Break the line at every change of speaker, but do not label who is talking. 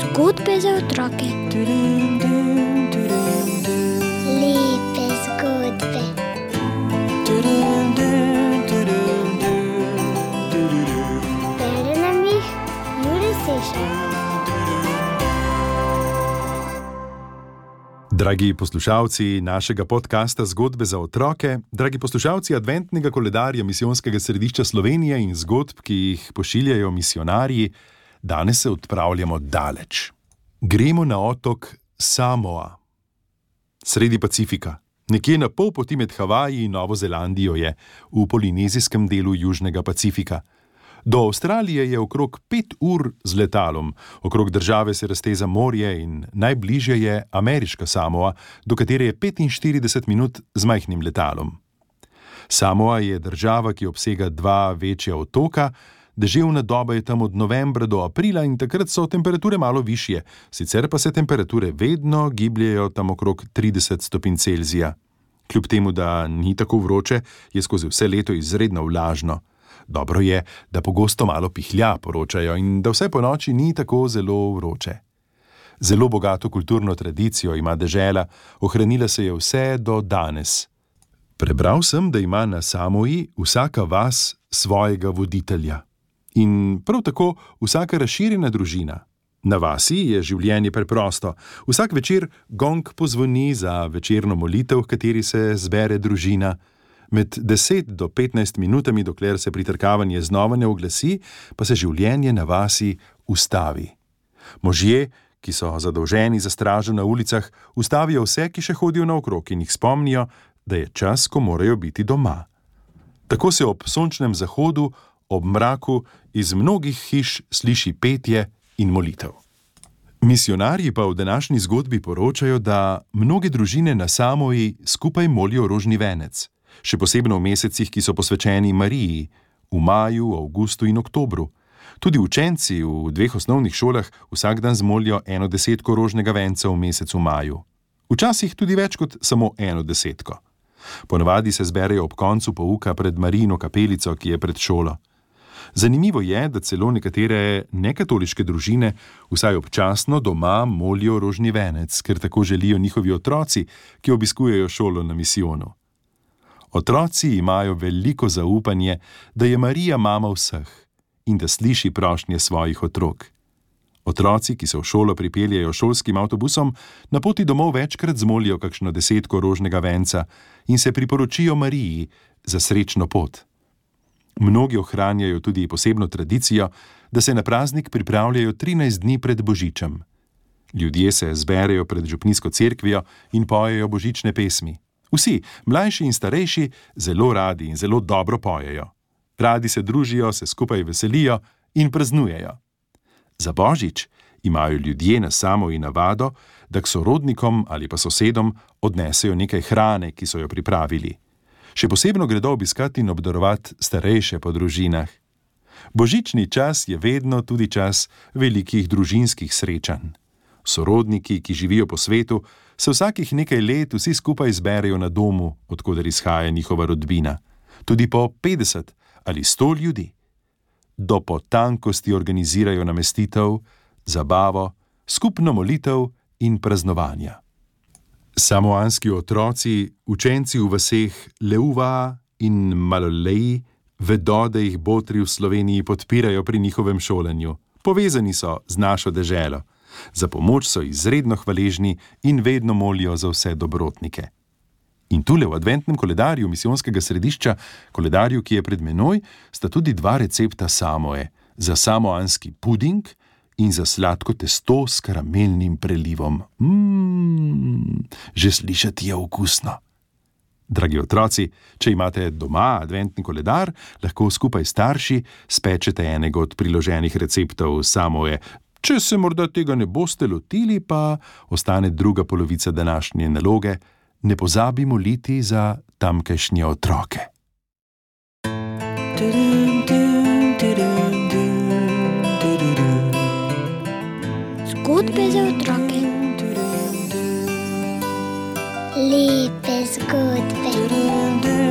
Zgodbe za otroke.
Dragi poslušalci našega podcasta Zgodbe za otroke, dragi poslušalci adventnega koledarja Misijonskega središča Slovenije in zgodb, ki jih pošiljajo misionarji, danes se odpravljamo daleč. Gremo na otok Samoa, sredi Pacifika, nekje na pol poti med Havaji in Novo Zelandijo je v polinezijskem delu Južnega Pacifika. Do Avstralije je okrog pet ur z letalom, okrog države se razteza morje in najbližje je ameriška Samoa, do katere je 45 minut z majhnim letalom. Samoa je država, ki obsega dva večja otoka, deževna doba je tam od novembra do aprila in takrat so temperature malo višje, sicer pa se temperature vedno gibljejo tam okrog 30 stopinj Celzija. Kljub temu, da ni tako vroče, je skozi vse leto izredno vlažno. Dobro je, da pogosto malo pihlja, poročajo, in da vse po noči ni tako zelo vroče. Zelo bogato kulturno tradicijo ima dežela, ohranila se je vse do danes. Prebral sem, da ima na Samoji vsaka vas svojega voditelja. In prav tako vsaka razširjena družina. Na vasi je življenje preprosto. Vsak večer gong pozvoni za večerno molitev, v kateri se zbere družina. Med 10 do 15 minutami, dokler se pritrkavanje znova ne oglasi, pa se življenje na vasi ustavi. Možje, ki so zadolženi za stražo na ulicah, ustavijo vse, ki še hodijo naokrog in jih spomnijo, da je čas, ko morajo biti doma. Tako se ob sončnem zahodu, ob mraku, iz mnogih hiš sliši petje in molitev. Misionarji pa v današnji zgodbi poročajo, da mnoge družine na Samoji skupaj molijo rožni venec še posebej v mesecih, ki so posvečeni Mariji, v maju, avgustu in oktobru. Tudi učenci v dveh osnovnih šolah vsak dan zmolijo eno desetko rožnega venca v mesecu maju. Včasih tudi več kot samo eno desetko. Ponavadi se zberejo ob koncu pouka pred Marijino kapelico, ki je pred šolo. Zanimivo je, da celo nekatere nekatoliške družine vsaj občasno doma molijo rožni venec, ker tako želijo njihovi otroci, ki obiskujejo šolo na misijonu. Otroci imajo veliko zaupanje, da je Marija mama vseh in da sliši prošnje svojih otrok. Otroci, ki se v šolo pripeljejo šolskim avtobusom, na poti domov večkrat zmolijo kakšno desetko rožnega venca in se priporočijo Mariji za srečno pot. Mnogi ohranjajo tudi posebno tradicijo, da se na praznik pripravljajo 13 dni pred Božičem. Ljudje se zberejo pred župnijsko cerkvijo in pojejo božične pesmi. Vsi, mlajši in starejši, zelo radi in zelo dobro pojejo. Radi se družijo, se skupaj veselijo in praznujejo. Za božič imajo ljudje na samo in navado, da k sorodnikom ali pa sosedom odnesejo nekaj hrane, ki so jo pripravili. Še posebno gredo obiskati in obdarovati starejše po družinah. Božični čas je vedno tudi čas velikih družinskih srečanj. Sorodniki, ki živijo po svetu, se vsakih nekaj let vsi skupaj zberejo na domu, odkuder izhaja njihova rodbina, tudi po 50 ali 100 ljudi. Do potankosti organizirajo namestitev, zabavo, skupno molitev in praznovanja. Samoanski otroci, učenci v vseh Leuva in Maloleji, vedo, da jih botri v Sloveniji podpirajo pri njihovem šolanju, povezani so z našo deželo. Za pomoč so izredno hvaležni in vedno molijo za vse dobrotnike. In tule v adventnem koledarju misijonskega središča, koledarju, ki je pred menoj, sta tudi dva recepta samoe: za samoanski puding in za sladko testo s karamelnim prelivom. Mmm, že slišati je okusno. Dragi otroci, če imate doma adventni koledar, lahko skupaj s starši spečete enega od priloženih receptov samoe, Če se morda tega ne boste lotili, pa ostane druga polovica današnje naloge: ne pozabi moliti za tamkajšnje otroke.
Zgodbe za otroke.
Lepe zgodbe.